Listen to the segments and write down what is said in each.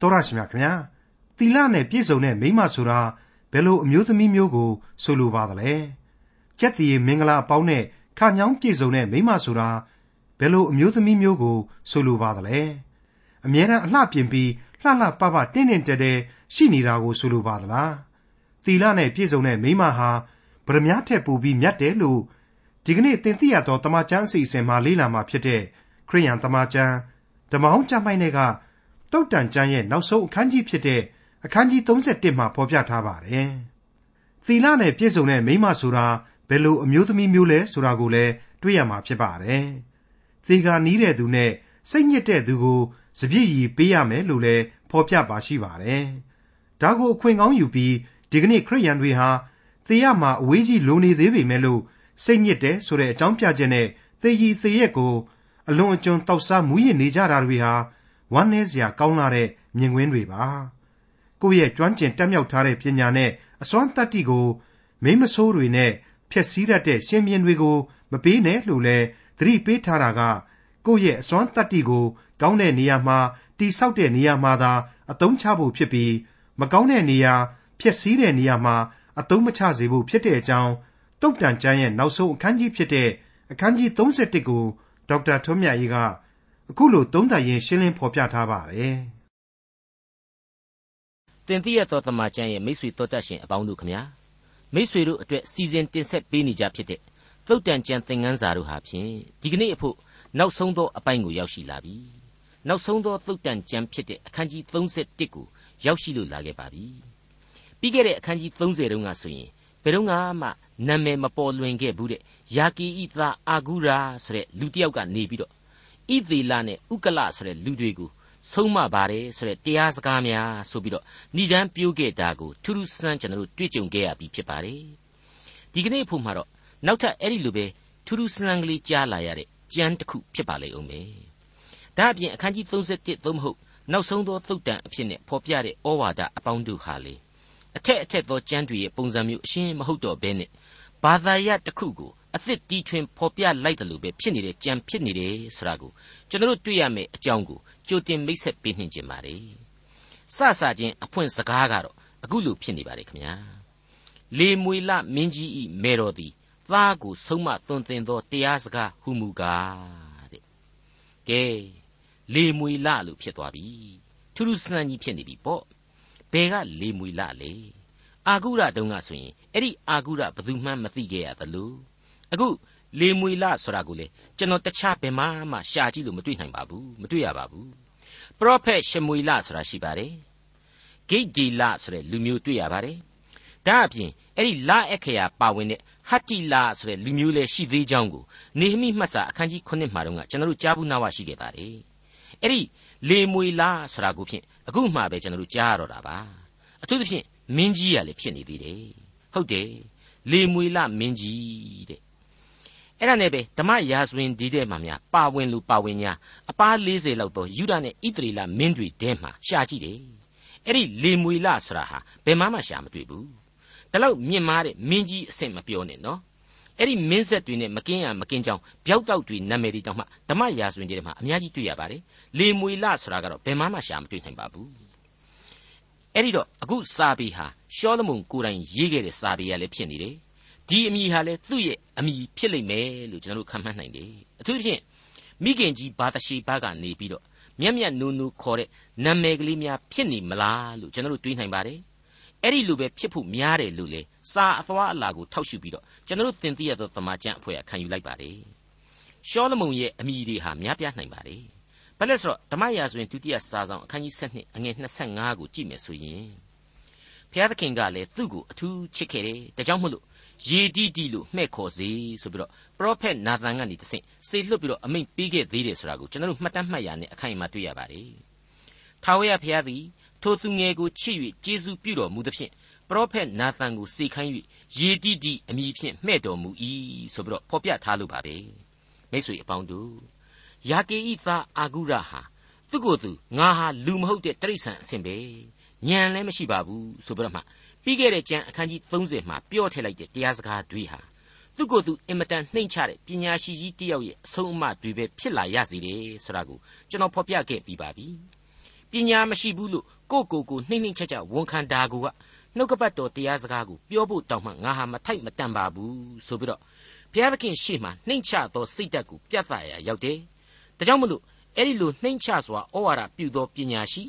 တော်ရရှိမြခင်ဗျာသီလနဲ့ပြည့်စုံတဲ့မိမဆိုတာဘယ်လိုအမျိုးသမီးမျိုးကို ဆိုလိုပါသလဲကြက်တီမင်္ဂလာအပေါင်းနဲ့ခညောင်းပြည့်စုံတဲ့မိမဆိုတာဘယ်လိုအမျိုးသမီးမျိုးကို ဆိုလိုပါသလဲအမြဲတမ်းအလှပြင်ပြီးလှလှပပတင်းတင်းတဲတဲရှိနေတာကို ဆိုလိုပါသလားသီလနဲ့ပြည့်စုံတဲ့မိမဟာဗရမ ्या ထက်ပိုပြီးမြတ်တယ်လို့ဒီကနေ့သင်သိရသောတမန်ကျမ်းအစီအစဉ်မှာလေ့လာမှာဖြစ်တဲ့ခရိယန်တမန်ကျမ်းဓမ္မဟောင်းကျမ်းပိုင်းတွေက တုတ်တန်ကျမ်းရဲ့နောက်ဆုံးအခန်းကြီးဖြစ်တဲ့အခန်းကြီး31မှာဖော်ပြထားပါတယ်။သီလနဲ့ပြည့်စုံတဲ့မိမဆိုတာဘယ်လိုအမျိုးသမီးမျိုးလဲဆိုတာကိုလည်းတွေ့ရမှာဖြစ်ပါတယ်။သေကာနီးတဲ့သူနဲ့စိတ်ညစ်တဲ့သူကိုစပြည့်ရီပေးရမယ်လို့လည်းဖော်ပြပါရှိပါတယ်။ဒါကိုအခွင့်ကောင်းယူပြီးဒီကနေ့ခရိယန်တွေဟာသေရမှာအဝေးကြီးလိုနေသေးပေမဲ့လို့စိတ်ညစ်တယ်ဆိုတဲ့အကြောင်းပြချက်နဲ့သေရီသေရက်ကိုအလွန်အကျွံတောက်စားမူးယစ်နေကြတာတွေဟာ ဝမ်းနည်းစရာကောင်းလာတဲ့မြင်ကွင်းတွေပါကိုယ့်ရဲ့ကျွမ်းကျင်တက်မြောက်ထားတဲ့ပညာနဲ့အစွမ်းတတ္တိကိုမိမဆိုးတွေနဲ့ဖျက်ဆီးတတ်တဲ့ရှင်မြင်းတွေကိုမပေးနဲ့လို့လဲသတိပေးထားတာကကိုယ့်ရဲ့အစွမ်းတတ္တိကိုကောင်းတဲ့နေရာမှာတိဆောက်တဲ့နေရာမှာသာအသုံးချဖို့ဖြစ်ပြီးမကောင်းတဲ့နေရာဖျက်ဆီးတဲ့နေရာမှာအသုံးမချစေဖို့ဖြစ်တဲ့အကြောင်းတုတ်တန်ကျမ်းရဲ့နောက်ဆုံးအခန်းကြီးဖြစ်တဲ့အခန်းကြီး31ကိုဒေါက်တာထွန်းမြတ်ရေးက အခုလိုသုံးသပ်ရင်းရှင်းလင်းဖော်ပြထားပါတယ်။တင်တိရသောတမန်ကျမ်းရဲ့မိတ်ဆွေတော်တတ်ရှင်အပေါင်းတို့ခမညာမိတ်ဆွေတို့အတွက်စီစဉ်တင်ဆက်ပေးနေကြဖြစ်တဲ့သုတ်တန်ကျမ်းသင်ခန်းစာတို့ဟာဖြင့်ဒီကနေ့အဖို့နောက်ဆုံးသောအပိုင်းကိုရောက်ရှိလာပြီ။နောက်ဆုံးသောသုတ်တန်ကျမ်းဖြစ်တဲ့အခန်းကြီး31ကိုရောက်ရှိလို့လာခဲ့ပါပြီ။ပြီးခဲ့တဲ့အခန်းကြီး30တုန်းကဆိုရင်ဘယ်တော့မှနာမည်မပေါ်လွင်ခဲ့ဘူးတဲ့ယာကီဤသားအာဂုရာဆိုတဲ့လူတစ်ယောက်ကနေပြီးတော့ ဣသေလနဲ့ဥကလဆိုတဲ့လူတွေကိုဆုံးမပါတယ်ဆိုတဲ့တရားစကားများဆိုပြီးတော့ဏိဒန်းပြိုးခဲ့တာကိုထူးထူးဆန်းကျွန်တော်တို့တွေ့ကြုံခဲ့ရပြီဖြစ်ပါတယ်ဒီကနေ့ဖို့မှာတော့နောက်ထပ်အဲ့ဒီလိုပဲထူးထူးဆန်းကလေးကြားလာရတဲ့ကြမ်းတစ်ခုဖြစ်ပါလေဦးမယ်ဒါအပြင်အခန်းကြီး31သို့မဟုတ်နောက်ဆုံးသောသုတ်တန်အဖြစ်နဲ့ဖော်ပြတဲ့ဩဝါဒအပေါင်းတို့ဟာလေအထက်အထက်သောကျမ်းတွေရဲ့ပုံစံမျိုးအရှင်းမဟုတ်တော့ဘဲနဲ့ဘာသာရတစ်ခုကို အသစ်တီးထွင်ဖော်ပြလိုက်တယ်လို့ပဲဖြစ်နေတဲ့ကြံဖြစ်နေတယ်ဆိုတာကိုကျွန်တော်တို့တွေ့ရမယ်အကြောင်းကိုကြိုတင်မိတ်ဆက်ပေးနှင်ခြင်းပါတယ်စစချင်းအဖွင့်စကားကတော့အခုလိုဖြစ်နေပါတယ်ခင်ဗျာလေမွေလမင်းကြီးဤမေတော်သည်သားကိုဆုံးမသွန်သင်သောတရားစကားဟုမူကားတဲ့ကဲလေမွေလလို့ဖြစ်သွားပြီထူးထူးဆန်းကြီးဖြစ်နေပြီပေါ့ဘယ်ကလေမွေလလဲအာဂုရတုံးကဆိုရင်အဲ့ဒီအာဂုရဘယ်သူမှမသိခဲ့ရသလို အခုလေမွေလဆိုတာကိုလေကျွန်တော်တခြားဘယ်မှမှရှာကြည့်လို့မတွေ့နိုင်ပါဘူးမတွေ့ရပါဘူးပရောဖက်ရှမွေလဆိုတာရှိပါတယ်ဂိတ်ဒီလဆိုတဲ့လူမျိုးတွေ့ရပါတယ်ဒါအပြင်အဲ့ဒီလအခရာပါဝင်တဲ့ဟတ္တိလဆိုတဲ့လူမျိုးလည်းရှိသေးကြောင်းကိုနေဟမိမှတ်စာအခန်းကြီး9မှာတော့ကကျွန်တော်တို့ကြားဘူးနားဝရှိခဲ့ပါတယ်အဲ့ဒီလေမွေလဆိုတာကိုဖြင့်အခုမှပဲကျွန်တော်တို့ကြားရတော့တာပါအထူးသဖြင့်မင်းကြီးရလည်းဖြစ်နေသေးတယ်ဟုတ်တယ်လေမွေလမင်းကြီးတဲ့ အဲ့ဒါနဲ့ပဲဓမ္မရာဇဝင်ဒီတဲ့မှာများပါဝင်လူပါဝင်ညာအပား40လောက်သောယူဒနဲ့ဣသရေလမင်းတွေတဲမှာရှာကြည့်တယ်အဲ့ဒီလေမွေလဆိုတာဟာဘယ်မှမှရှာမတွေ့ဘူးဒါလို့မြင့်မားတဲ့မင်းကြီးအဆင့်မပြောနဲ့နော်အဲ့ဒီမင်းဆက်တွေနဲ့မကင်းရမကင်းကြောင်ပျောက်တောက်တွေနာမည်တွေတောင်မှဓမ္မရာဇဝင်တွေမှာအများကြီးတွေ့ရပါတယ်လေမွေလဆိုတာကတော့ဘယ်မှမှရှာမတွေ့နိုင်ပါဘူးအဲ့ဒီတော့အခုစာပေဟာရှောလမုန်ကိုယ်တိုင်ရေးခဲ့တဲ့စာပေရလည်းဖြစ်နေတယ် ဒီအမည်ဟာလည်းသူ့ရဲ့အမည်ဖြစ်လိမ့်မယ်လို့ကျွန်တော်တို့ခန့်မှန်းနိုင်တယ်အထူးသဖြင့်မိခင်ကြီးဘာတရှိဘကနေပြီးတော့မျက်မျက်နူးနူးခေါ်တဲ့နာမည်ကလေးများဖြစ်နေမလားလို့ကျွန်တော်တို့တွေးနိုင်ပါတယ်အဲ့ဒီလိုပဲဖြစ်ဖို့များတယ်လို့လေစာအသွားအလာကိုထောက်ရှုပြီးတော့ကျွန်တော်တို့သင်သိရသောသမာကျမ်းအဖွဲ့ကခံယူလိုက်ပါတယ်ရှောလမုန်ရဲ့အမိတွေဟာများပြားနိုင်ပါတယ်ဘာလဲဆိုတော့ဓမ္မရာဆိုရင်ဒုတိယစာဆောင်အခန်းကြီး7အငယ်25ကိုကြည့်မယ်ဆိုရင်ဘုရားသခင်ကလည်းသူ့ကိုအထူးချစ်ခဲ့တယ်ဒါကြောင့်မို့လို့ ယေတိတိလို့မှဲ့ခေါ်စေဆိုပြီးတော့ပရောဖက်နာသန်ကနေတဆင့်စေလွတ်ပြီးတော့အမိန့်ပေးခဲ့သေးတယ်ဆိုတာကိုကျွန်တော်တို့မှတ်တမ်းမှတ်ရနဲ့အခိုင်အမာတွေ့ရပါတယ်။ထာဝရဘုရားသည်ထိုသူငယ်ကိုချစ်၍ကျေးဇူးပြုတော်မူသဖြင့်ပရောဖက်နာသန်ကိုစေခိုင်း၍ယေတိတိအမိဖြင့်မှဲ့တော်မူ၏ဆိုပြီးတော့ဖော်ပြထားလို့ပါပဲ။မိတ်ဆွေအပေါင်းတို့ယာကေဤသားအာဂုရဟာသူ့ကိုယ်သူငါဟာလူမဟုတ်တဲ့တိရစ္ဆာန်အဆင့်ပဲညံလည်းမရှိပါဘူးဆိုပြီးတော့မှ ပြီးခဲ့တဲ့ကျမ်းအခန်းကြီး30မှာပြောထည့်လိုက်တဲ့တရားစကားတွေဟာသူကိုယ်သူအင်မတန်နှိမ့်ချတဲ့ပညာရှိကြီးတယောက်ရဲ့အဆုံးအမတွေပဲဖြစ်လာရစေတယ်ဆိုတာကိုကျွန်တော်ဖော်ပြခဲ့ပြီးပါပြီပညာမရှိဘူးလို့ကိုကိုကိုနှိမ့်နှိမ့်ချက်ချက်ဝန်ခံတာကနှုတ်ကပတ်တော်တရားစကားကိုပြောဖို့တောင်းမှငါဟာမထိုက်မတန်ပါဘူးဆိုပြီးတော့ဘုရားသခင်ရှေ့မှာနှိမ့်ချသောစိတ်ဓာတ်ကိုပြသရာရောက်တယ်။ဒါကြောင့်မလို့အဲ့ဒီလိုနှိမ့်ချစွာဩဝါဒပြုသောပညာရှိ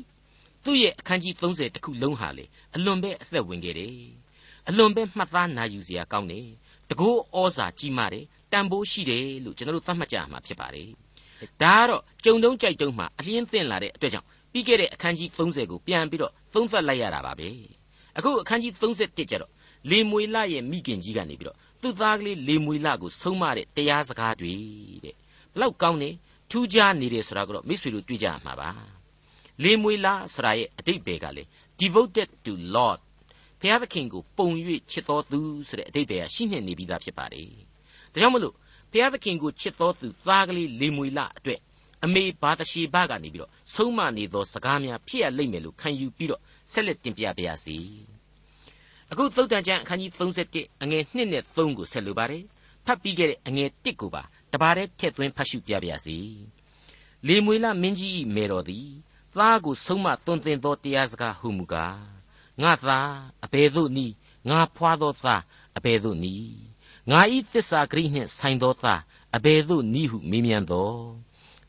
သူ့ရဲ့အခန်းကြီး30တခုလုံးဟာလေအလွန်ပဲအသက်ဝင်ခဲ့တယ်။အလွန်ပဲမှတ်သားနာယူစရာကောင်းတယ်။တကောဩဇာကြီးမားတယ်တန်ဖိုးရှိတယ်လို့ကျွန်တော်တို့သတ်မှတ်ကြမှာဖြစ်ပါတယ်။ဒါကတော့ကြုံတုံးကြိုက်တုံးမှာအလင်းသင့်လာတဲ့အတွက်ကြောင့်ပြီးခဲ့တဲ့အခန်းကြီး30ကိုပြန်ပြီးတော့သုံးသပ်လိုက်ရတာပါပဲ။အခုအခန်းကြီး31ကျတော့လေမွေလရဲ့မိခင်ကြီးကနေပြီးတော့သူ့သားကလေးလေမွေလကိုဆုံးမတဲ့တရားစကားတွေတဲ့ဘလောက်ကောင်းနေထူးခြားနေတယ်ဆိုတာကတော့မိတ်ဆွေတို့တွေ့ကြမှာပါ လေမွေလဆိုတာရဲ့အတိတ်ဘယ်ကလေ devoted to lord ဘုရားသခင်ကိုပုံ၍ချစ်တော်သူဆိုတဲ့အတိတ်ဘယ်ကရှိနေနေပြီးသားဖြစ်ပါတယ်ဒါကြောင့်မလို့ဘုရားသခင်ကိုချစ်တော်သူသားကလေးလေမွေလအတွက်အမေဘာတရှိဘကနေပြီးတော့ဆုံးမနေသောစကားများဖြစ်ရလိမ့်မယ်လို့ခံယူပြီးတော့ဆက်လက်တင်ပြပါရစေအခုသုတ်တန်ကျမ်းအခန်းကြီး31အငယ်1နဲ့3ကိုဆက်လိုပါတယ်ဖတ်ပြီးခဲ့တဲ့အငယ်1ကိုပါတပါးတည်းထည့်သွင်းဖတ်ရှုပြပါရစေလေမွေလမင်းကြီး၏မေတော်သည် သားကိုဆုံးမသွန်သင်သောတရားစကားဟုမူကားငါသားအဘယ်သို့နည်းငါဖွာသောသားအဘယ်သို့နည်းငါဤသစ္စာဂရိနှင့်ဆိုင်သောသားအဘယ်သို့နည်းဟုမေးမြန်းသော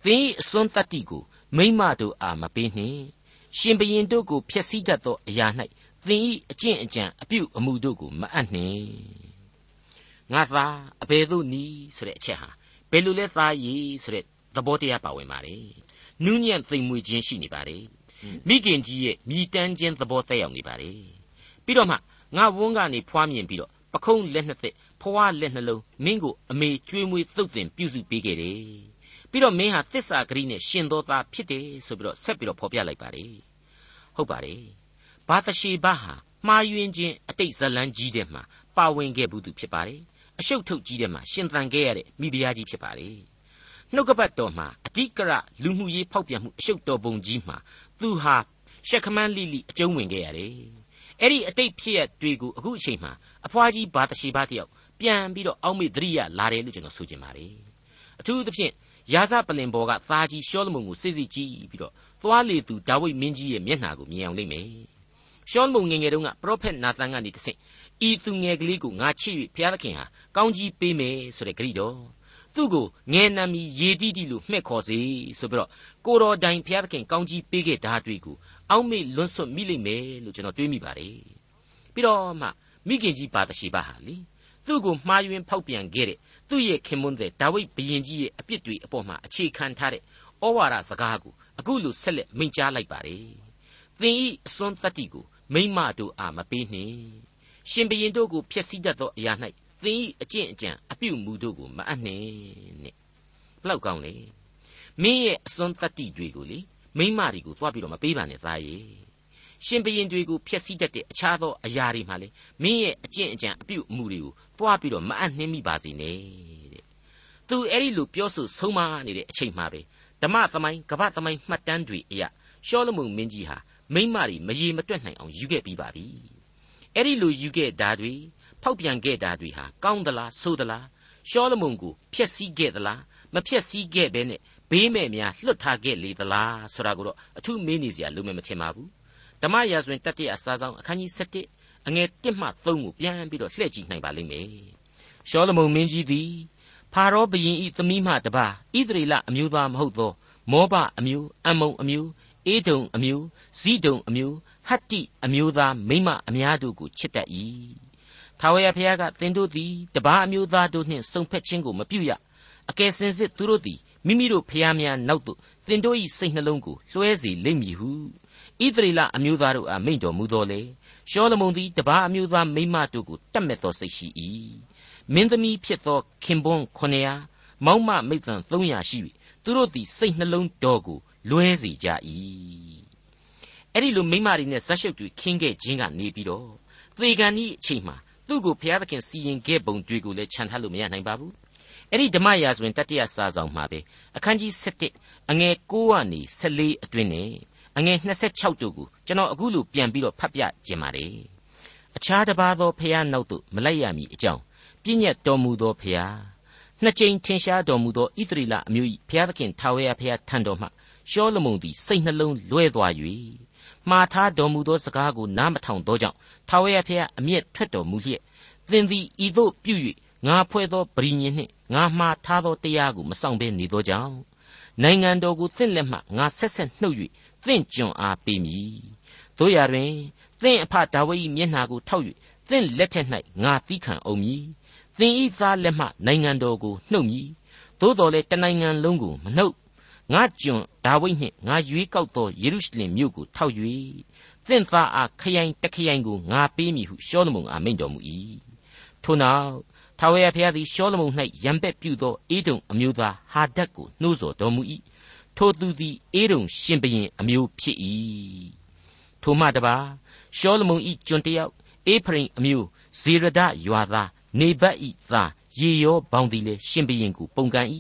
သင်၏အစွန်းတတ္တိကိုမိမ့်မတို့အားမပေးနှင့်ရှင်ဘရင်တို့ကိုဖျက်ဆီးတတ်သောအရာ၌သင်ဤအကျင့်အကြံအပြုအမူတို့ကိုမအပ်နှင့်ငါသာအဘယ်သို့နီးဆိုတဲ့အချက်ဟာဘယ်လိုလဲသားရည်ဆိုတဲ့သဘောတရားပါဝင်ပါတယ် နူးညံ့သိမ်မွေ့ခြင်းရှိနေပါတယ်မိခင်ကြီးရဲ့မြည်တမ်းခြင်းသဘောသက်ရောက်နေပါတယ်ပြီးတော့မှငါဝန်းကနေဖွားမြင်ပြီးတော့ပခုံးလက်နှစ်သက်ဖွားလက်နှလုံးမင်းကိုအမေကျွေးမွေးသုတ်သင်ပြုစုပေးခဲ့တယ်ပြီးတော့မင်းဟာသစ္စာဂရိနဲ့ရှင်သောသားဖြစ်တယ်ဆိုပြီးတော့ဆက်ပြီးတော့ဖော်ပြလိုက်ပါတယ်ဟုတ်ပါတယ်ဘာသရှေဘဟာမှားယွင်းခြင်းအတိတ်ဇလန်းကြီးတဲ့မှာပါဝင်ခဲ့ဘူးသူဖြစ်ပါတယ်အရှုပ်ထုတ်ကြီးတဲ့မှာရှင်သန်ခဲ့ရတဲ့မိဖုရားကြီးဖြစ်ပါတယ် နှုတ်ကပတ်တော်မှာအဓိကရလူမှုရေးဖောက်ပြန်မှုအရှုပ်တော်ပုံကြီးမှာသူဟာရှက်ခမန်းလိလိအကျုံးဝင်ခဲ့ရတယ်အဲ့ဒီအတိတ်ဖြစ်ရတွေကိုအခုအချိန်မှာအဖွားကြီးဘာတရှိဘာတယောက်ပြန်ပြီးတော့အောက်မေ့သတိရလာတယ်လို့ကျွန်တော်ဆိုချင်ပါတယ်အထူးသဖြင့်ယာဇပလင်ဘော်ကသားကြီးရှောလမုန်ကိုစစ်စစ်ကြည့်ပြီးတော့သွားလေသူဒါဝိဒ်မင်းကြီးရဲ့မျက်နှာကိုမြင်အောင်လိမ့်မယ်ရှောလမုန်ငယ်ငယ်တုန်းကပရောဖက်နာသန်ကနေတဆင့်ဤသူငယ်ကလေးကိုငါချစ်၍ဘုရားသခင်ဟာကောင်းကြီးပေးမယ်ဆိုတဲ့ဂရိတော် သူ့ကိုငယ်နာမီရေတိတိလို့မှဲ့ခေါ်စေဆိုပြီးတော့ကိုတော်တိုင်ဘုရားသခင်ကောင်းကြီးပေးခဲ့တာတွေ့ကိုအောက်မေ့လွန်းဆွတ်မိလိမ့်မယ်လို့ကျွန်တော်တွေးမိပါတယ်ပြီးတော့မှမိခင်ကြီးပါတရှိပါဟာလေသူ့ကိုမှားယွင်းဖောက်ပြန်ခဲ့တဲ့သူ့ရဲ့ခင်မွန်းတဲ့ဒါဝိဒ်ဘုရင်ကြီးရဲ့အပြစ်တွေအပေါ်မှာအခြေခံထားတဲ့ဩဝါဒစကားကိုအခုလိုဆက်လက်မိန့်ကြားလိုက်ပါတယ်သင်ဤအစွန်းတတ္တိကိုမိမ့်မတို့အားမပေးနှင့်ရှင်ဘရင်တို့ကိုဖျက်ဆီးတတ်သောအရာ၌ သင်၏အကျင့်အကြံအပြုမူတို့ကိုမအပ်နှင့်နဲ့ဘလောက်ကောင်းလဲမင်းရဲ့အစွန်းတတ္တိတွေကိုလေမိမ့်မတွေကိုသွားပြီးတော့မပေးပါနဲ့သားရဲ့ရှင်ဘရင်တွေကိုဖျက်ဆီးတတ်တဲ့အခြားသောအရာတွေမှလေမင်းရဲ့အကျင့်အကြံအပြုအမူတွေကိုသွားပြီးတော့မအပ်နှင်းမိပါစေနဲ့တဲ့သူအဲ့ဒီလိုပြောဆိုဆုံးမနေတဲ့အချိန်မှပဲဓမ္မသမိုင်းကပ္ပသမိုင်းမှတ်တမ်းတွေအရရှောလမုန်မင်းကြီးဟာမိမ့်မတွေမရေမတွက်နိုင်အောင်ယူခဲ့ပြီးပါပြီအဲ့ဒီလိုယူခဲ့တာတွေ ဖောက်ပြန်ခဲ့တာတွေဟာကောင်းသလားဆိုးသလားရှောလမုန်ကိုဖျက်ဆီးခဲ့သလားမဖျက်ဆီးခဲ့ဘဲနဲ့ဘေးမဲ့များလွတ်ထားခဲ့လေသလားဆိုတာကိုတော့အထူးမေးနေစရာလိုမယ်မထင်ပါဘူးဓမ္မရာဇဝင်တတိယအစားဆောင်အခန်းကြီး7အငယ်1မှ3ကိုပြန်ပြီးတော့လှည့်ကြည့်နိုင်ပါလိမ့်မယ်ရှောလမုန်မင်းကြီးသည်ဖာရောဘုရင်ဤသမီးမှတပါဣသရေလအမျိုးသားမဟုတ်သော မောဘအမျိုးအမုံအမျိုးအေဒုံအမျိုးဇိဒုံအမျိုးဟတ္တိအမျိုးသားမိမအများတို့ကိုချစ်တတ်၏ ထာဝရဘုရားကသင်တို့သည်တပါးအမျိုးသားတို့နှင့်စုံဖက်ခြင်းကိုမပြုရအကယ်စင်စစ်သူတို့သည်မိမိတို့ဖျားများနောက်သို့သင်တို့၏စိတ်နှလုံးကိုလွှဲစေလိမ့်မည်ဟုဣသရေလအမျိုးသားတို့အားမိန့်တော်မူတော်လေရှောလမုန်သည်တပါးအမျိုးသားမိမတို့ကိုတတ်မဲ့သောစိတ်ရှိ၏မင်းသမီးဖြစ်သောခင်ပွန်း900မောက်မမိတ်တန်300ရှိ၍သူတို့သည်စိတ်နှလုံးတော်ကိုလွဲစေကြ၏အဲ့ဒီလိုမိမတွေနဲ့ဇက်ရှုပ်တွေခင်းခဲ့ခြင်းကနေပြီးတော့သေကန်ဤအချိန်မှာ သူ့ကိုဘုရားသခင်စီရင်ခဲ့ပုံတွေကိုလည်းခြံထားလို့မရနိုင်ပါဘူးအဲ့ဒီဓမ္မရာဇဝင်တတိယစာဆောင်မှာပဲအခန်းကြီး7အငယ်9ကနေ14အတွင်းနဲ့အငယ်26တို့ကိုကျွန်တော်အခုလိုပြန်ပြီးတော့ဖတ်ပြခြင်းပါတယ်အခြားတစ်ပါးသောဖျားနောက်သို့မလိုက်ရမည်အကြောင်းပြည့်ညတ်တော်မူသောဖျားနှစ်ကြိမ်ထင်ရှားတော်မူသောဣသရေလအမျိုး၏ဘုရားသခင်ထာဝရဘုရားထံတော်မှရှောလမုန်သည်စိတ်နှလုံးလွဲသွား၍မှားထားတော်မူသောစကားကိုနားမထောင်သောကြောင့် ထာဝရဘုရားအမျက်ထွက်တော်မူလျက်သင်သည်ဤသို့ပြု၍ငါဖွဲ့သောပရိညင်နှင့်ငါမှားထားသောတရားကိုမဆောင်ဘဲနေသောကြောင့်နိုင်ငံတော်ကိုသင့်လက်မှငါဆက်ဆက်နှုတ်၍သင့်ကြွန်အားပေးမည်တို့ရတွင်သင့်အဖဒါဝိဒ်မျက်နှာကိုထောက်၍သင့်လက်ထက်၌ငါသီးခံအောင်မည်သင်ဤသားလက်မှနိုင်ငံတော်ကိုနှုတ်မည်သို့တော်လည်းတနိုင်ငံလုံးကိုမနှုတ်ငါကြွန်ဒါဝိဒ်နှင့်ငါရွေးကောက်သောယေရုရှလင်မြို့ကိုထောက်၍ သင့်သားအားခရိုင်တခရိုင်ကိုငါပေးမည်ဟုရှောလမုန်အားမိန့်တော်မူ၏ထို့နောက်ထာဝရဘုရားသည်ရှောလမုန်၌ရံပက်ပြုသောအေဒုံအမျိုးသားဟာဒတ်ကိုနှိုးဆော်တော်မူ၏ထိုသူသည်အေဒုံရှင်ဘရင်အမျိုးဖြစ်၏ထိုမှတပါရှောလမုန်၏ကျွန်တယောက်အေဖရင်အမျိုးဇေရဒရွာသားနေဘတ်၏သားရေရောဘောင်သည်လည်းရှင်ဘရင်ကိုပုန်ကန်၏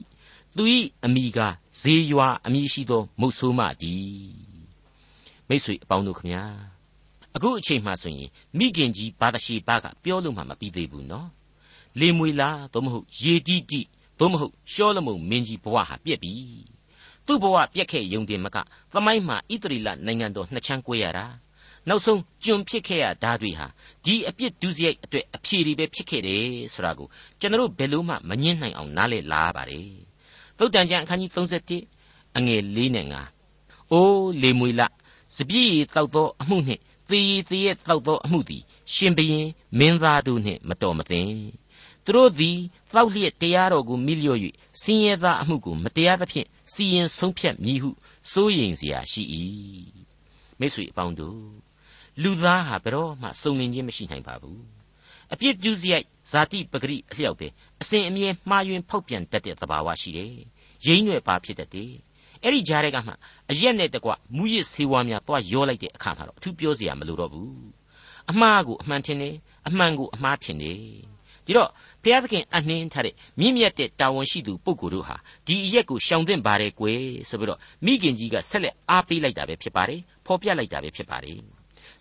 သူ၏အမိကဇေရွာအမည်ရှိသောမုတ်ဆိုးမတည်း မိတ်ဆွေအပေါင်းတို့ခမညာအခုအချိန်မှဆိုရင်မိခင်ကြီးဘာသာရှိဘာကပြောလို့မှမပြီးသေးဘူးနော်လေမွေလားသို့မဟုတ်ရေတိတိသို့မဟုတ်ရှောလမုန်မင်းကြီးဘဝဟာပြက်ပြီသူ့ဘဝပြက်ခဲ့ယုံတင်မကသမိုင်းမှာဣတရီလနိုင်ငံတော်နှစ်ချမ်းကွဲရတာနောက်ဆုံးကျွန်ဖြစ်ခဲ့ရဓာတွေဟာဒီအပြစ်ဒုစရိုက်အတွက်အဖြေတွေပဲဖြစ်ခဲ့တယ်ဆိုတာကိုကျွန်တော်ဘယ်လို့မှမငင်းနိုင်အောင်နားလည်လာပါတယ်သုတ်တန်ကျမ်းအခန်းကြီး31အငယ်၄နဲ့5အိုးလေမွေလ စပြည့်ရတောက်သောအမှုနှင့်သေရသေးရဲ့တောက်သောအမှုသည် ရှင်ဘရင်မင်းသားတို့နှင့်မတော်မသင့်သူတို့သည်တောက်လျက်တရားတော်ကိုမိလျော့၍စင်ရသားအမှုကိုမတရားသဖြင့်စီရင်ဆုံးဖြတ်မည်ဟုစိုးရိမ်เสียရှိ၏မိတ်ဆွေအပေါင်းတို့လူသားဟာဘယ်တော့မှစုံလင်ခြင်းမရှိနိုင်ပါဘူးအပြစ်ပြုစရိုက်ဇာတိပဂရိအလျောက်တဲ့အစဉ်အမြဲမှားယွင်းဖောက်ပြန်တတ်တဲ့သဘာဝရှိတယ်ရိမ့်ွယ်ပါဖြစ်တတ်တယ် အဲ့ဒီကြားထဲကမှအရက်နဲ့တကွမူရစ်ဆေးဝါးများသွားရောလိုက်တဲ့အခါမှာတော့အထူးပြောစရာမလိုတော့ဘူးအမှားကိုအမှန်ထင်တယ်အမှန်ကိုအမှားထင်တယ်ဒီတော့ဘုရားသခင်အနှင်းထားတဲ့မြင့်မြတ်တဲ့တာဝန်ရှိသူပုဂ္ဂိုလ်တို့ဟာဒီအရက်ကိုရှောင်သင့်ပါတယ်ကွယ်ဆိုပြီးတော့မိခင်ကြီးကဆက်လက်အားပေးလိုက်တာပဲဖြစ်ပါတယ်ဖော်ပြလိုက်တာပဲဖြစ်ပါတယ်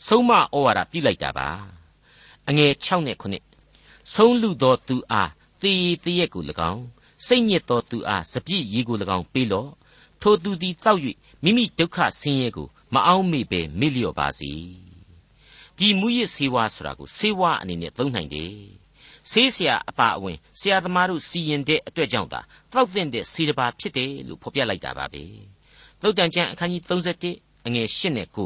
ဆုံးမဩဝါဒပြုလိုက်တာပါအငယ်6နဲ့9ဆုံးလူသောသူအားသေရတရက်ကို၎င်းစိတ်ညစ်သောသူအားစပြည့်ရီကို၎င်းပေးလော့ ထိုသူသည်တောက်၍မိမိဒုက္ခဆင်းရဲကိုမအောင်မေ့ပဲမေ့လျော့ပါစေဒီမူရစ်ဆေးဝါးဆိုတာကိုဆေးဝါးအနေနဲ့သုံးနိုင်တယ်ဆေးဆရာအပါအဝင်ဆရာသမားတို့စီရင်တဲ့အတွက်ကြောင့်သာတောက်တဲ့တဲ့ဆေးတစ်ပါးဖြစ်တယ်လို့ဖော်ပြလိုက်တာပါပဲသုတ်တန်ကျမ်းအခန်းကြီး31အငယ်8နဲ့9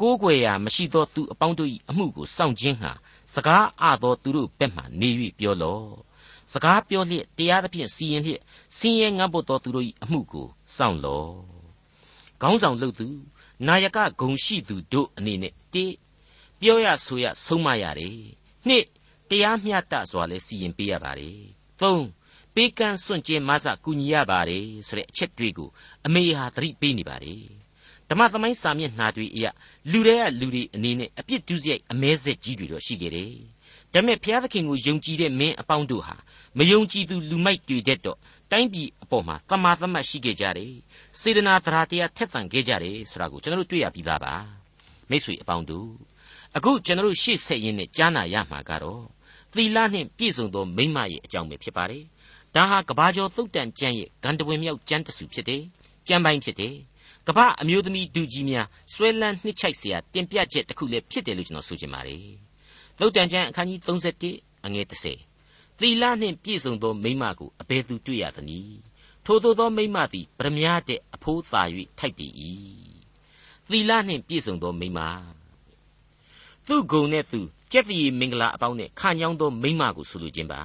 ကိုးကွယ်ရာမရှိသောသူအပေါင်းတို့၏အမှုကိုစောင့်ခြင်းဟာစကားအသောသူတို့ဘက်မှနေ၍ပြောလော့ စကားပြောလျက်တရားသဖြင့်စီရင်လျက်စင်ရဲငတ်ဖို့သောသူတို့၏အမှုကိုစောင့်လော့ခေါင်းဆောင်လုပ်သူနာယကဂုံရှိသူတို့အနေနဲ့တိပြောရဆိုရဆုံးမရတယ်နှစ်တရားမျှတစွာလဲစီရင်ပေးရပါတယ်သုံးပေးကမ်းစွန့်ကြဲမဆကူညီရပါတယ်ဆိုတဲ့အချက်တွေကိုအမေဟာသတိပေးနေပါတယ်ဓမ္မသမိုင်းစာမျက်နှာတွေအရလူတွေကလူတွေအနေနဲ့အပြစ်ဒုစရိုက်အမဲဆက်ကြီးတွေတော့ရှိခဲ့တယ်ဒါပေမဲ့ဘုရားသခင်ကိုယုံကြည်တဲ့မင်းအပေါင်းတို့ဟာ မယုံကြည်သူလူမိုက်တွေတဲ့တော့တိုင်းပြည်အပေါ်မှာတမာသမတ်ရှိခဲ့ကြတယ်စေတနာတရားတရားထက်သန်ခဲ့ကြတယ်ဆိုတာကိုကျွန်တော်တို့တွေ့ရပြီးသားပါမိတ်ဆွေအပေါင်းတို့အခုကျွန်တော်တို့ရှေ့ဆက်ရင်းနဲ့ကြားနာရမှာကတော့သီလနှင့်ပြည့်စုံသောမိမရဲ့အကြောင်းပဲဖြစ်ပါတယ်ဒါဟာကဘာကျော်သုတ်တန်ကျမ်းရဲ့ဂန္ဓဝင်မြောက်ကျမ်းတစုဖြစ်တယ်ကျမ်းပိုင်းဖြစ်တယ်ကမ္ဘာအမျိုးသမီးဒုကြီးများဆွဲလန်းနှစ်ချိုက်เสียတင်ပြချက်တစ်ခုလည်းဖြစ်တယ်လို့ကျွန်တော်ဆိုချင်ပါတယ်သုတ်တန်ကျမ်းအခန်းကြီး31အငယ်30 သီလနှင့်ပြည့်စုံသောမိမကိုအဘယ်သူတွေ့ရသနည်းထိုသို့သောမိမသည်ပရမညာတဲ့အဖိုးသာ၍ထိုက်ပေ၏သီလနှင့်ပြည့်စုံသောမိမသူ့ဂုံနဲ့သူကြက်တည်မင်္ဂလာအပေါင်းနဲ့ခါညောင်းသောမိမကိုဆိုလိုခြင်းပါ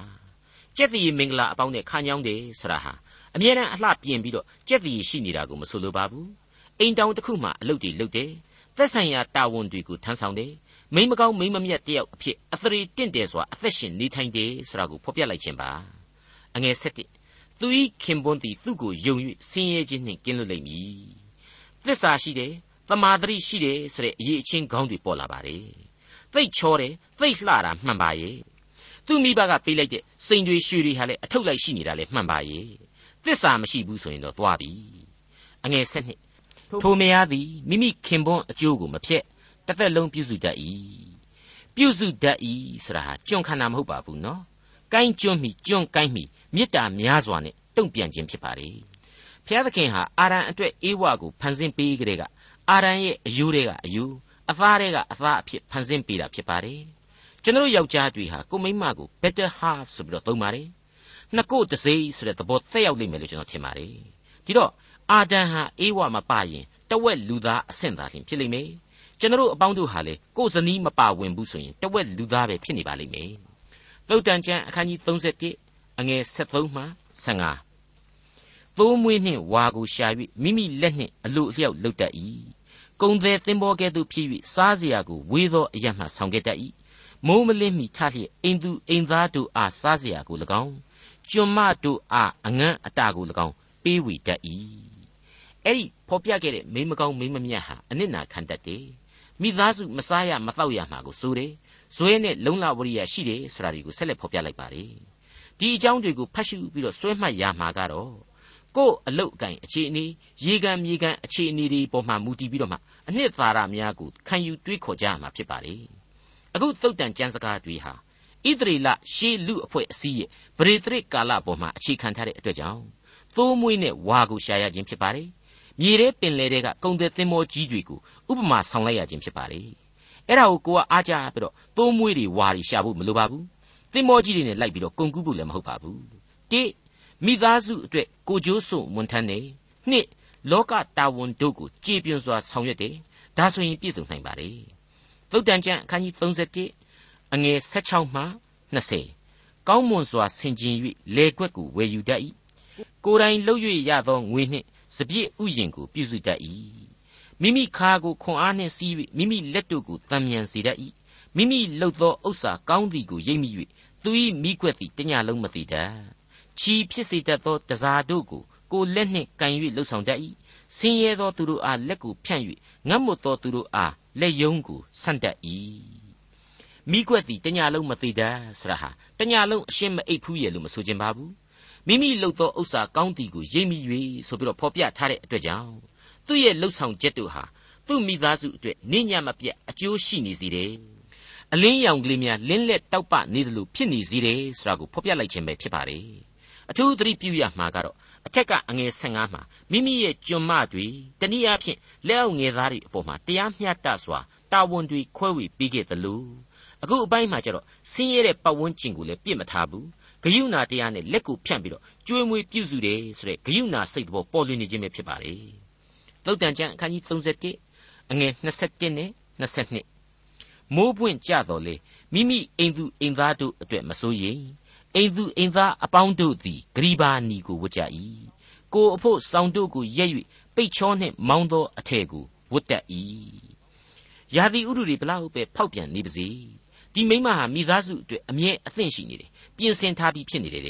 ကြက်တည်မင်္ဂလာအပေါင်းနဲ့ခါညောင်းတယ်ဆိုတာဟာအမြဲတမ်းအလှပြင်ပြီးတော့ကြက်တည်ရှိနေတာကိုမဆိုလိုပါဘူးအိမ်တောင်တစ်ခုမှအလုပ်တွေလုပ်တယ်သက်ဆိုင်ရာတာဝန်တွေကိုထမ်းဆောင်တယ် မိမကောင်းမိမမြတ်တယောက်အဖြစ်အသရေတင့်တယ်ဆိုတာအသက်ရှင်နေထိုင်တယ်ဆိုတာကိုဖော်ပြလိုက်ခြင်းပါအငယ်၁၁သူဤခင်ပွန်းသည်သူ့ကိုယုံ၍ဆင်းရဲခြင်းနှင့်ကင်းလွတ်လိမ့်မည်သစ္စာရှိတယ်သမာဓိရှိတယ်ဆိုတဲ့အရေးအချင်းကောင်းတွေပေါ်လာပါတယ်သိတ်ချောတယ်သိတ်လှတာမှန်ပါရဲ့သူ့မိဘကပေးလိုက်တဲ့စိန်တွေရွှေတွေဟာလည်းအထုပ်လိုက်ရှိနေတာလည်းမှန်ပါရဲ့သစ္စာမရှိဘူးဆိုရင်တော့သွားပြီအငယ်၁၂ထိုမယားသည်မိမိခင်ပွန်းအကျိုးကိုမဖျက် တစ်သက်လုံးပြုစုတတ်၏ပြုစုတတ်၏ဆိုတာဟာကျွန်းခန္ဓာမဟုတ်ပါဘူးနော်ကိုင်းကျွန်းမိကျွန်းကိုင်းမိမေတ္တာများစွာနဲ့တုံ့ပြန်ခြင်းဖြစ်ပါလေဖျားသခင်ဟာအာရန်အတွက်အေဝါကိုဖန်ဆင်းပေးကြတဲ့ကအာရန်ရဲ့အယူတွေကအယူအသားတွေကအသားအဖြစ်ဖန်ဆင်းပေးတာဖြစ်ပါတယ်ကျွန်တော်ယောက်ျားတွေဟာကိုမိန်းမကို better half ဆိုပြီးတော့သုံးပါတယ်နှစ်ကိုတစိဆိုတဲ့သဘောသက်ရောက်လိမ့်မယ်လို့ကျွန်တော်ထင်ပါတယ်ဒီတော့အာဒန်ဟာအေဝါမပါရင်တဝက်လူသားအဆင့်သာလျှင်ဖြစ်လိမ့်မယ် ကျွန်တော်အပေါင်းတို့ဟာလေကိုယ်ဇနီးမပါဝင်ဘူးဆိုရင်တဝက်လူသားပဲဖြစ်နေပါလိမ့်မယ်သုတ်တန်ကျမ်းအခန်းကြီး31အငယ်73မှ55သိုးမွေးနှင့်ဝါကိုရှာ၍မိမိလက်နှင့်အလိုအလျောက်လှုပ်တတ်၏ကုံသည်သင်္ဘောကဲ့သို့ဖြစ်၍စားစရာကိုဝေးသောအရမှဆောင်ခဲ့တတ်၏မိုးမလင်းမီထလျက်အိမ်သူအိမ်သားတို့အားစားစရာကို၎င်းကျွန်မတို့အားအငန့်အတာကို၎င်းပေးဝေတတ်၏အဲ့ဒီဖော်ပြခဲ့တဲ့မင်းမကောင်းမင်းမမြတ်ဟာအနစ်နာခံတတ်တယ် မိသားစုမစားရမတော့ရမှာကိုဆိုတယ်ဇွဲနဲ့လုံလဝရိယရှိတယ်ဆိုတာဒီကိုဆက်လက်ဖော်ပြလိုက်ပါတယ်ဒီအကြောင်းတွေကိုဖတ်ရှုပြီးတော့ဆွဲမှတ်ရမှာကတော့ကို့အလုတ်အကင်အခြေအနေရေကန်မြေကန်အခြေအနေတွေပေါ်မှာမူတည်ပြီးတော့မှအနှစ်သာရများကိုခံယူတွေးခေါ်ကြရမှာဖြစ်ပါတယ်အခုသုတ်တန်ကျမ်းစကားတွေဟာဣသရေလရှေးလူအဖွဲ့အစည်းရဲ့ဗရေတရစ်ကာလပေါ်မှာအခြေခံထားတဲ့အတွက်ကြောင့်သိုးမွေးနဲ့ဝါကိုရှာရခြင်းဖြစ်ပါတယ် မြေထဲပင်လယ်ထဲကကုံတဲ့သင်္ဘောကြီးတွေကိုဥပမာဆောင်လိုက်ရခြင်းဖြစ်ပါတယ်အဲ့ဒါကိုကိုကအားကြပြီးတော့သိုးမွေးတွေဝါတွေရှာဖို့မလိုပါဘူးသင်္ဘောကြီးတွေနဲ့လိုက်ပြီးတော့ကုန်ကူးဖို့လည်းမဟုတ်ပါဘူးတိမိသားစုအတွက်ကိုကြိုးစွန့်ဝန်ထမ်းနေနှစ်လောကတာဝန်တို့ကိုကြည်ပြွန်စွာဆောင်ရွက်တယ်ဒါဆိုရင်ပြည့်စုံနိုင်ပါလေသုတ်တန်ကျမ်းအခန်းကြီး31အငယ်16မှ20ကောင်းမွန်စွာဆင်ခြင်၍လေကွက်ကိုဝယ်ယူတတ်၏ကိုယ်တိုင်လှုပ်၍ရသောငွေနှင့် စပြည့်ဥယျင်ကိုပြုစုတတ်၏မိမိခါကိုခွန်အားနှင့်စီး၍မိမိလက်တို့ကိုတံမြန်စေတတ်၏မိမိလှုပ်သောဥစ္စာကောင်းသည်ကိုရိပ်မိ၍သူ၏မိကွက်သည်တညလုံးမသေးတတ်ချီဖြစ်စေတတ်သောတစားတို့ကိုကိုလက်နှင့်ကန်၍လှုပ်ဆောင်တတ်၏ဆင်းရဲသောသူတို့အားလက်ကိုဖြန့်၍ငတ်မွတ်သောသူတို့အားလက်ယုံကိုဆန့်တတ်၏မိကွက်သည်တညလုံးမသေးတတ်ဆရာဟာတညလုံးအရှင်းမအိပ်ဖူးရဲ့လို့မဆိုခြင်းပါဘူး မိမိလှုပ်သောဥစ္စာကောင်းသည်ကိုရိပ်မိ၍ဆိုပြီးတော့ဖော်ပြထားတဲ့အတွက်ကြောင့်သူ့ရဲ့လှုပ်ဆောင်ချက်တို့ဟာသူ့မိသားစုအတွက်နေညမပြတ်အကျိုးရှိနေစေတယ်အလင်းရောင်ကလေးများလင်းလက်တောက်ပနေသလိုဖြစ်နေစေတယ်ဆိုတာကိုဖော်ပြလိုက်ခြင်းပဲဖြစ်ပါတယ်အထူးသတိပြုရမှာကတော့အထက်ကအငယ်15မှာမိမိရဲ့ကျွန်မတွေတနည်းအားဖြင့်လက်အောက်ငယ်သားတွေအပေါ်မှာတရားမျှတစွာတာဝန်တွေခွဲဝေပေးခဲ့သလိုအခုအပိုင်းမှာကျတော့ဆင်းရဲတဲ့ပတ်ဝန်းကျင်ကိုလည်းပြစ်မထားဘူး ဂယုဏတရားနဲ့လက်ကိုဖြန့်ပြီးတော့ကျွေးမွေးပြုစုတယ်ဆိုတဲ့ဂယုဏစိတ်တော်ပေါ်လွင်နေခြင်းပဲဖြစ်ပါလေသုတ်တန်ကျမ်းအခန်းကြီး31အငယ်21နဲ့22မိုးပွင့်ကြတော်လေမိမိအိမ်သူအိမ်သားတို့အတွက်မစိုးရိမ်အိမ်သူအိမ်သားအပေါင်းတို့သည်ဂရိဘာနီကိုဝတ်ကြ၏ကိုအဖို့စောင်တို့ကိုရက်၍ပိတ်ချောနှင့်မောင်းသောအထည်ကိုဝတ်တတ်၏ယာတိဥဒုတွေဘလောက်ပဲဖောက်ပြန်နေပါစေဒီမိမဟာမိသားစုအတွက်အမြဲအသင့်ရှိနေတယ် ပြင်ဆင်ထားပြီးဖြစ်နေတယ်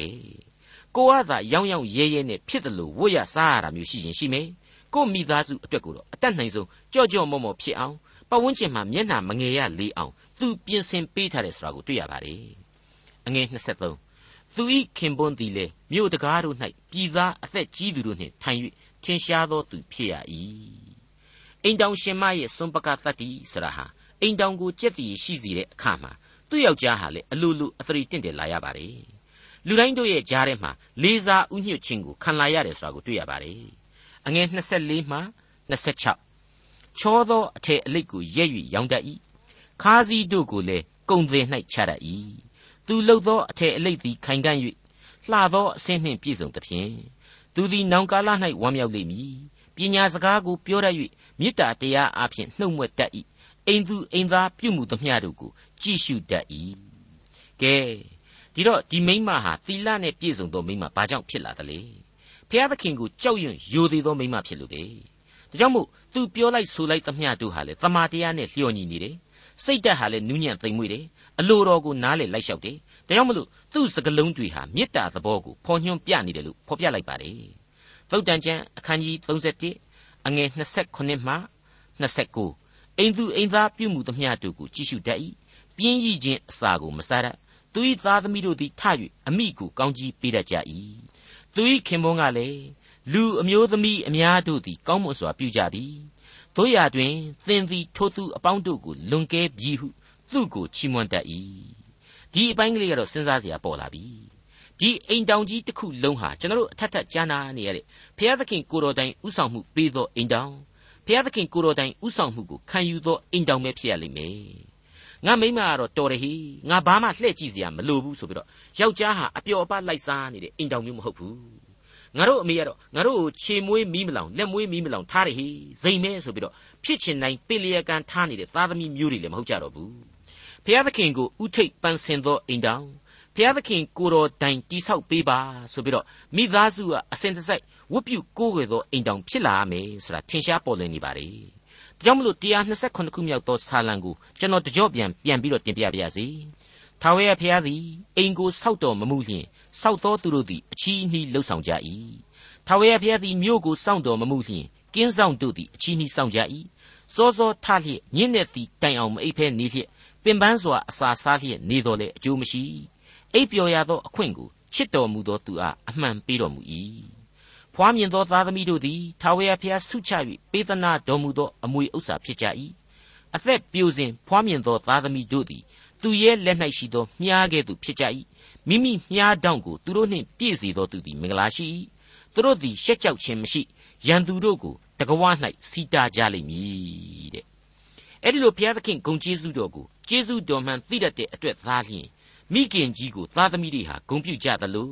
ကိုကသာရောင်းရောင်းရဲရဲနဲ့ဖြစ်တယ်လို့ဝတ်ရစားရတာမျိုးရှိရင်ရှိမယ်ကိုမိသားစုအတွက်ကိုတော့အတတ်နိုင်ဆုံးကြော့ကြော့မော့မော့ဖြစ်အောင်ပတ်ဝန်းကျင်မှာမျက်နှာမငယ်ရလေအောင်သူပြင်ဆင်ပေးထားတယ်ဆိုတာကိုတွေ့ရပါတယ်အငယ်23သူဤခင်ပွန်းသည်လေမြို့တကားတို့၌ပြည်သားအသက်ကြီးသူတို့နှင့်ထိုင်၍ထင်ရှားသောသူဖြစ်ရ၏အိမ်တောင်ရှင်မရဲ့စွန်ပကသတ္တိဆရာဟာအိမ်တောင်ကိုကြက်တည်ရှိစီတဲ့အခါမှာ သူ့ယောက်ျားဟာလေအလိုလိုအသရေတင့်တယ်လာရပါတယ်လူတိုင်းတို့ရဲ့ကြားထဲမှာလေးစားဥညွတ်ခြင်းကိုခံလာရတယ်ဆိုတာကိုတွေ့ရပါတယ်အငယ်24မှ26ချောသောအထည်အလိတ်ကိုရက်၍ရောင်းတတ်၏ခါးစည်းတို့ကိုလည်းကုံသေး၌ချတတ်၏သူလှုပ်သောအထည်အလိတ်သည်ခိုင်ခံ့၍လှသောအဆင်းနှင့်ပြည့်စုံသဖြင့်သူသည်နောင်ကာလ၌ဝမ်းမြောက်လိမ့်မည်ပညာစကားကိုပြောတတ်၍မေတ္တာတရားအပြင်နှုတ်မွက်တတ်၏အိမ်သူအိမ်သားပြုမှုသမျှတို့ကို ကြည့်ရှုတတ်၏ကဲဒီတော့ဒီမိမဟာသီလနဲ့ပြည့်စုံသောမိမဘာကြောင့်ဖြစ်လာသလဲဖျားသခင်ကိုကြောက်ရွံ့ယိုသေးသောမိမဖြစ်လို့ပဲဒါကြောင့်မို့သူပြောလိုက်ဆိုလိုက်သမျှတို့ဟာလေတမာတရားနဲ့လျော်ညီနေတယ်စိတ်ဓာတ်ဟာလည်းနူးညံ့သိမ်မွေ့တယ်အလိုတော်ကိုနားလေလိုက်လျှောက်တယ်ဒါကြောင့်မလို့သူ့စကလုံးတွေဟာမေတ္တာသဘောကိုဖော်ညွှန်းပြနေတယ်လို့ဖော်ပြလိုက်ပါတယ်သုတ်တန်ကျမ်းအခန်းကြီး31အငယ်28မှ29အိမ်သူအိမ်သားပြုမှုသမျှတို့ကိုကြည့်ရှုတတ်၏ ပြင်းရည်ခြင်းအစာကိုမစားတတ်သူ၏သားသမီးတို့သည်ထ၍အမိကိုကောင်းကြီးပေးတတ်ကြ၏သူ၏ခင်ပွန်းကလည်းလူအမျိုးသမီးအများတို့သည်ကောင်းမွန်စွာပြုကြပြီတို့ရတွင်သင်သည်ထိုသူအပေါင်းတို့ကိုလွန်ကဲပြီဟုသူ့ကိုချီးမွမ်းတတ်၏ဒီအပိုင်းကလေးကတော့စဉ်းစားစရာပေါ်လာပြီဒီအိမ်တောင်ကြီးတစ်ခုလုံးဟာကျွန်တော်တို့အထက်ထက်ကြားနာနေရတဲ့ဘုရားသခင်ကိုတော်တိုင်ဥဆောင်မှုပေးသောအိမ်တောင်ဘုရားသခင်ကိုတော်တိုင်ဥဆောင်မှုကိုခံယူသောအိမ်တောင်ပဲဖြစ်ရလိမ့်မယ် ငါမိမကတော့တော်တယ်ဟိငါဘာမှလှည့်ကြည့်စရာမလိုဘူးဆိုပြီးတော့ယောက်ျားဟာအပျော်အပါလိုက်စားနေတဲ့အိမ်တောင်မျိုးမဟုတ်ဘူးငါတို့အမေကတော့ငါတို့ကိုခြေမွေးမီးမလောင်လက်မွေးမီးမလောင်ထားတယ်ဟိဇိမ်မဲဆိုပြီးတော့ဖြစ်ချင်တိုင်းပေလျက်ကန်ထားနေတဲ့သားသမီးမျိုးတွေလည်းမဟုတ်ကြတော့ဘူးဘုရားသခင်ကိုဥထိတ်ပန်းစင်သောအိမ်တောင်ဘုရားသခင်ကိုတော်တိုင်တိဆောက်ပေးပါဆိုပြီးတော့မိသားစုကအစဉ်တစိုက်ဝတ်ပြုကိုးကွယ်သောအိမ်တောင်ဖြစ်လာမယ်ဆိုတာထင်ရှားပေါ်လွင်နေပါလေ။ဒါ ကြောင့်မလို့128ခုမြောက်သောဆာလံကိုကျွန်တော်တကြော့ပြန်ပြန်ပြီးတော့တင်ပြပါရစေ။ထာဝရဘုရားသည်အိမ်ကိုဆောက်တော်မမူလျင်ဆောက်သောသူတို့သည်အချီးနှီးလှုပ်ဆောင်ကြ၏။ထာဝရဘုရားသည်မြို့ကိုစောင့်တော်မမူလျင်ကင်းဆောင်တို့သည်အချီးနှီးဆောင်ကြ၏။စောစောထလျက်ညင့်တဲ့သည်တိုင်အောင်မအိပ်ဖဲနေလျက်ပင်ပန်းစွာအစာစားလျက်နေတော်လေအကျိုးမရှိအိပ်ပျော်ရသောအခွင့်ကိုချစ်တော်မူသောသူအားအမှန်ပေးတော်မူ၏ ဖွားမြင်သောသားသမီးတို့သည်ထာဝရဘုရားဆုချ၍ပေးသနာတော်မူသောအမွေဥစ္စာဖြစ်ကြ၏အသက်ပြိုစဉ်ဖွားမြင်သောသားသမီးတို့သည်သူရဲ့လက်၌ရှိသောမြားကဲ့သို့ဖြစ်ကြ၏မိမိမြားတောင့်ကိုသူတို့နှင့်ပြည့်စေသောသူသည်မင်္ဂလာရှိ၏သူတို့သည်ရှက်ကြောက်ခြင်းမရှိရန်သူတို့ကိုတကဝ၌စီတာကြလိမ့်မည်တဲ့အဲ့ဒီလိုဘုရားသခင်ဂုံကျေးဇူးတော်ကိုကျေးဇူးတော်မှန်သိတတ်တဲ့အတွက်သားလျင်မိခင်ကြီးကိုသားသမီးတွေဟာဂုံပြုကြသလို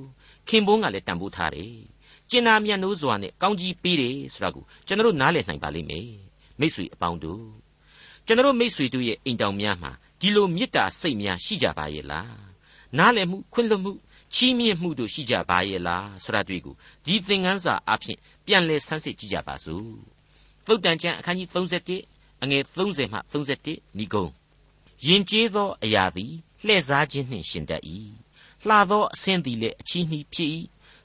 ခင်ပွန်းကလည်းတန်ဖိုးထားတယ် ကျင်နာမြတ်နိုးစွာနဲ့ကောင်းကြီးပေးတယ်ဆိုတာကိုကျွန်တော်နားလည်နိုင်ပါလိမ့်မယ်မိษွေအပေါင်းတို့ကျွန်တော်မိษွေတို့ရဲ့အိမ်တောင်များမှာဒီလိုမေတ္တာစိတ်များရှိကြပါရဲ့လားနားလည်မှုခွင့်လွှတ်မှုချီးမြှင့်မှုတို့ရှိကြပါရဲ့လားဆိုတာတွေ့ကိုဒီသင်ခန်းစာအဖြစ်ပြန်လည်ဆန်းစစ်ကြည့်ကြပါစို့သုတ်တန်ကျမ်းအခန်းကြီး31အငယ်30မှ31ဏီကုံယင်ကျေးသောအရာသည်လှည့်စားခြင်းနှင့်ရှင်တတ်၏လှသောအဆင်းသည်လည်းအချီးနှီးဖြစ်၏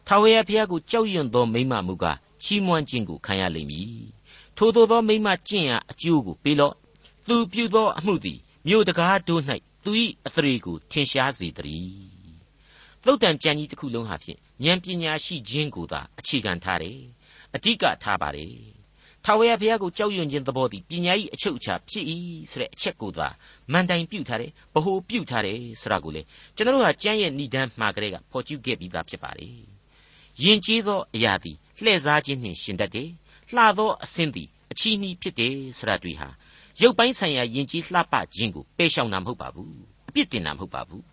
ထာဝရဘုရားကိုကြောက်ရွံ့သောမိမမူကားချီးမွမ်းခြင်းကိုခံရလိမ့်မည်ထိုသောသောမိမကျင့်ရာအကျိုးကိုပေးလော့သူပြုသောအမှုသည်မြို့တကားတို့၌သူ၏အသရေကိုထင်ရှားစေတည်းသုတ်တန်ကြံကြီးတစ်ခုလုံးဟာဖြင့်ဉာဏ်ပညာရှိခြင်းကိုသာအခြေခံထားတယ်အဓိကထားပါတယ်ထာဝရဘုရားကိုကြောက်ရွံ့ခြင်းသဘောသည်ပညာ၏အချုပ်အခြာဖြစ်၏ဆိုတဲ့အချက်ကိုသာမန်တိုင်ပြုတ်ထားတယ်ဗဟိုပြုတ်ထားတယ်ဆိုတာကိုလေကျွန်တော်တို့ဟာကျမ်းရဲ့ဏ္ဍန်မှာကလေးကဖော်ကျူးခဲ့ပြီးသားဖြစ်ပါလေယ ဉ်ကျေးသောအရာသည်လှည့်စားခြင်းနှင့်ရှင်တတ်တယ်လှသောအဆင်းသည်အချီးနှီးဖြစ်တယ်ဆိုတာတွေ့ဟာရုပ်ပိုင်းဆိုင်ရာယဉ်ကျေးလှပခြင်းကိုပယ်ရှောင်တာမဟုတ်ပါဘူးအပြစ်တင်တာမဟုတ်ပါဘူး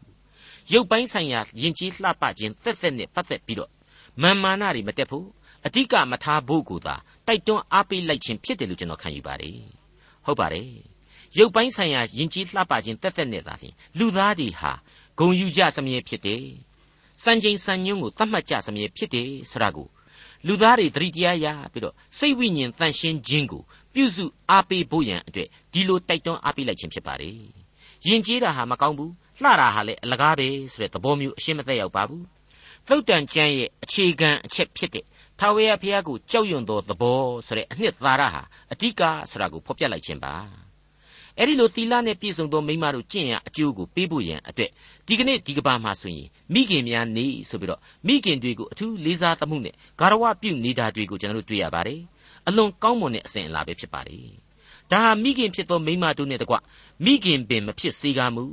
ရုပ်ပိုင်းဆိုင်ရာယဉ်ကျေးလှပခြင်းသက်သက်နဲ့ပတ်သက်ပြီးတော့မာမာနတွေမတက်ဖို့အဓိကမထားဖို့ကိုသာတိုက်တွန်းအားပေးလိုက်ခြင်းဖြစ်တယ်လို့ကျွန်တော်ခံယူပါတယ်ဟုတ်ပါတယ်ရုပ်ပိုင်းဆိုင်ရာယဉ်ကျေးလှပခြင်းတက်တက်နဲ့သာလျှင်လူသားတွေဟာဂုံယူကြစမြဲဖြစ်တယ် စံချိန်စံညွှန်းကိုသတ်မှတ်ကြစမြဲဖြစ်တယ်ဆိုတာကိုလူသားတွေသတိတရားရပြီးတော့စိတ်ဝိညာဉ်တန်ရှင်းခြင်းကိုပြုစုအားပေးဖို့ရန်အတွက်ဒီလိုတိုက်တွန်းအားပေးလိုက်ခြင်းဖြစ်ပါတယ်ယဉ်ကျေးတာဟာမကောင်းဘူးလှတာဟာလည်းအလကားပဲဆိုတဲ့သဘောမျိုးအရှင်းမသက်ရောက်ပါဘူးသုတ်တန်ကျမ်းရဲ့အခြေခံအချက်ဖြစ်တဲ့ထာဝရဘုရားကိုကြောက်ရွံ့သောသဘောဆိုတဲ့အနှစ်သာရဟာအဓိကဆိုတာကိုဖော်ပြလိုက်ခြင်းပါ အဲ့ဒီလိုတီလာနဲ့ပြည့်စုံသောမိမတို့ကျင့်ရအကျိုးကိုပေးဖို့ရန်အတွက်ဒီကနေ့ဒီကဘာမှာဆိုရင်မိခင်များနေဆိုပြီးတော့မိခင်တွေကိုအထူးလေးစားသမှုနဲ့ဂါရဝပြုနေတာတွေကိုကျွန်တော်တို့တွေ့ရပါတယ်အလွန်ကောင်းမွန်တဲ့အစဉ်အလာပဲဖြစ်ပါတယ်ဒါဟာမိခင်ဖြစ်သောမိမတို့နဲ့တကွမိခင်ပင်မဖြစ်စေကားမူ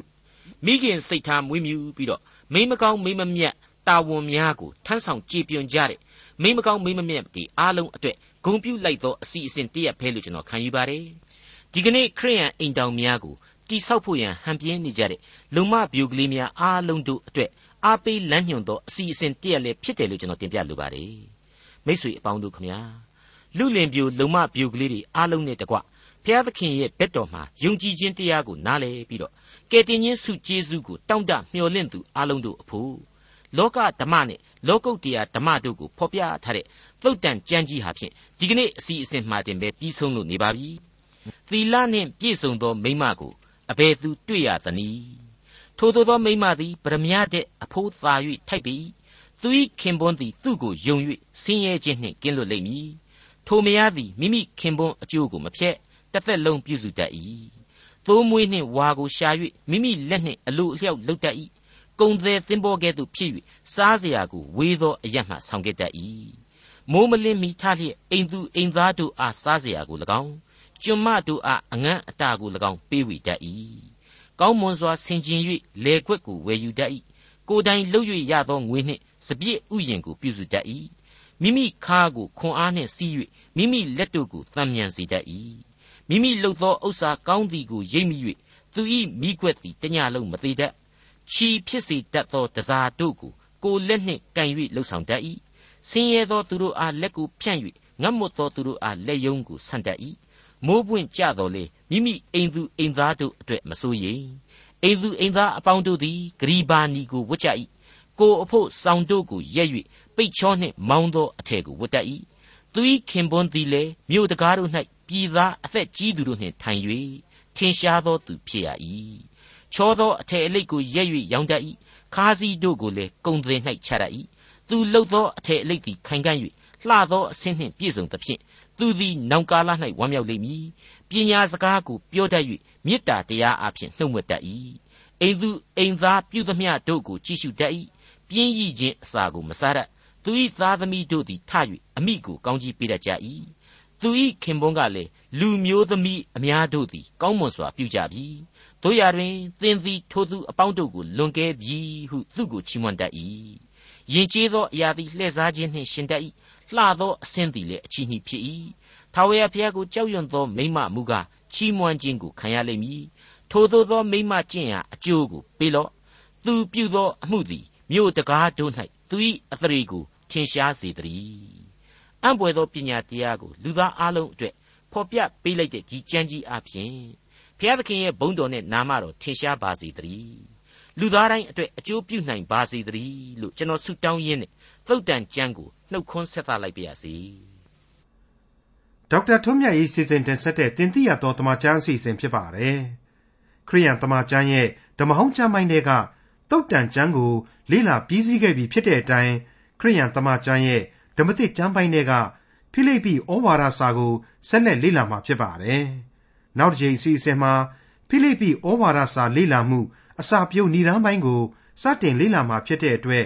မိခင်စိတ်ထားမွေးမြူပြီးတော့မိမကောင်းမိမမြတ်တာဝန်များကိုထမ်းဆောင်ကြည်ပြွန်ကြတဲ့မိမကောင်းမိမမြတ်ဒီအားလုံးအတွက်ဂုံပြုလိုက်သောအစီအစဉ်တရက်ဖဲလို့ကျွန်တော်ခံယူပါတယ် ဒီကနေ့ခရိယန်အိမ်တောင်များကိုတိဆောက်ဖို့ရန်ဟန်ပြင်းနေကြတဲ့လုံမပြိုကလေးများအားလုံးတို့အတွက်အားပေးလမ်းညွှန်သောအစီအစဉ်တရက်လည်းဖြစ်တယ်လို့ကျွန်တော်တင်ပြလိုပါတယ်မိတ်ဆွေအပေါင်းတို့ခမညာလူလင်ပြိုလုံမပြိုကလေးတွေအားလုံးနဲ့တကွဖျားသခင်ရဲ့ဘက်တော်မှာယုံကြည်ခြင်းတရားကိုနားလည်ပြီးတော့ကယ်တင်ခြင်းစုကျေးဇူးကိုတောင့်တမျှော်လင့်သူအားလုံးတို့အဖို့လောကဓမ္မနဲ့လောကုတ်တရားဓမ္မတို့ကိုဖော်ပြထားတဲ့သုတ်တန်ကျမ်းကြီးဟာဖြင့်ဒီကနေ့အစီအစဉ်မှတင်ပဲပြီးဆုံးလို့နေပါပြီ။ သီလနှင့်ပြည့်စုံသောမိမကိုအဘယ်သူတွေ့ရသနည်း။ထိုသို့သောမိမသည်ဗရမ ्या တဲ့အဖိုးသာ၍ထိုက်ပြီ။သူ၏ခင်ပွန်းသည်သူ့ကိုယုံ၍ဆင်းရဲခြင်းနှင့်ကင်းလွတ်လိမ့်မည်။ထိုမယားသည်မိမိခင်ပွန်းအကျိုးကိုမဖျက်တစ်သက်လုံးပြုစုတတ်၏။သိုးမွေးနှင့်ဝါကိုရှာ၍မိမိလက်နှင့်အလိုအလျောက်လုပ်တတ်၏ကုံသည်သင်္ဘောကဲ့သို့ဖြစ်၍စားเสียကိုဝေးသောအရမှဆောင်ခဲ့တတ်၏မိုးမလင်းမီထလျက်အိမ်သူအိမ်သားတို့အားစားเสียကို၎င်း ကျွမ်းမတို့အားအငန်းအတာကို၎င်းပေးဝေတတ်၏ကောင်းမွန်စွာဆင်ကျင်၍လေခွက်ကိုဝယ်ယူတတ်၏ကိုယ်တိုင်လှုပ်၍ရသောငွေနှင့်စပြည့်ဥယျင်ကိုပြုစုတတ်၏မိမိခါးကိုခွန်အားနှင့်စီး၍မိမိလက်တို့ကိုတံမြန်စေတတ်၏မိမိလှုပ်သောဥစ္စာကောင်းသည်ကိုရိပ်မိ၍သူ၏မိခွက်သည်တညလုံးမသေးတတ်ချီဖြစ်စေတတ်သောတစားတို့ကိုကိုလက်နှင့်ကန်၍လှုပ်ဆောင်တတ်၏ဆင်းရဲသောသူတို့အားလက်ကိုဖြန့်၍ငတ်မွတ်သောသူတို့အားလက်ယုံကိုဆန့်တတ်၏ မိုးပွင့်ကြတော်လေမိမိအိမ်သူအိမ်သားတို့အတွက်မစိုးရိမ်အိမ်သူအိမ်သားအပေါင်းတို့သည်ဂရီဘာနီကိုဝတ်ကြ၏ကိုအဖို့ဆောင်တို့ကိုရက်၍ပိတ်ချောနှင့်မောင်းသောအထည်ကိုဝတ်တတ်၏သူ၏ခင်ပွန်းသည်လည်းမြို့တကားတို့၌ပြည်သားအသက်ကြီးသူတို့နှင့်ထိုင်၍ထင်ရှားသောသူဖြစ်ရ၏ချောသောအထည်အလိပ်ကိုရက်၍ရောင်းတတ်၏ခါးစည်းတို့ကိုလည်းကုံတွေ၌ချတတ်၏သူလှုပ်သောအထည်အလိပ်သည်ခိုင်ခံ့၍လှသောအဆင်းနှင့်ပြည့်စုံသဖြင့် သူသည်နောင်ကာလ၌ဝမ်းမြောက်လိမ့်မည်ပညာစကားကိုပြောတတ်၍မေတ္တာတရားအဖြစ်နှုတ်မတတ်၏အိမ်သူအိမ်သားပြုသမျှတို့ကိုကြည့်ရှုတတ်၏ပြင်းရည်ခြင်းအစာကိုမစားတတ်သူ၏သားသမီးတို့သည်ထ၍အမိကိုကောင်းကြီးပေးတတ်ကြ၏သူ၏ခင်ပွန်းကလည်းလူမျိုးသမီးအများတို့သည်ကောင်းမွန်စွာပြုကြပြီတို့ရတွင်သင်သည်ထိုသူအပေါင်းတို့ကိုလွန်ကဲပြီဟုသူ့ကိုချီးမွမ်းတတ်၏ယဉ်ကျေးသောအရာသည်လှည့်စားခြင်းနှင့်ရှင်တတ်၏ လှသောအဆင်းသည်လည်းအချီးနှီးဖြစ်၏ထာဝရဘုရားကိုကြောက်ရွံ့သောမိမမူကားချီးမွမ်းခြင်းကိုခံရလိမ့်မည်ထိုသို့သောမိမကျင့်ရာအကျိုးကိုပေးလော့သူပြုသောအမှုသည်မြို့တကားတို့၌သူ၏အသရေကိုထင်ရှားစေတည်းအံ့ဘွယ်သောပညာတရားကိုလူသားအလုံးအတွက်ဖော်ပြပေးလိုက်တဲ့ဒီကြမ်းကြီးအပြင်ဘုရားသခင်ရဲ့ဘုန်းတော်နဲ့နာမတော်ထင်ရှားပါစေတည်းလူသားတိုင်းအတွက်အကျိုးပြုနိုင်ပါစေတည်းလို့ကျွန်တော်ဆုတောင်းရင်းနဲ့ သုတ်တန်ကျမ်းကိုနှုတ်ခွန်းဆက်သလိုက်ပါရစေဒေါက်တာထွန်းမြတ်ရေးစီစဉ်တင်ဆက်တဲ့တင်ပြရတော်တမချန်းအစီအစဉ်ဖြစ်ပါတယ်ခရိယန်တမချန်းရဲ့ဓမ္မဟောင်းကျမ်းပိုင်းတွေကတုတ်တန်ကျမ်းကိုလေ့လာပြီးစီးခဲ့ပြီဖြစ်တဲ့အတိုင်းခရိယန်တမန်ကျမ်းရဲ့ဓမ္မသစ်ကျမ်းပိုင်းတွေကဖိလိပ္ပိဩဝါဒစာကိုဆက်လက်လေ့လာမှာဖြစ်ပါတယ်။နောက်တစ်ချိန်အစီအစဉ်မှာဖိလိပ္ပိဩဝါဒစာလေ့လာမှုအစာပြုတ်ဏ္ဍာန်းပိုင်းကိုစတင်လေ့လာမှာဖြစ်တဲ့အတွက်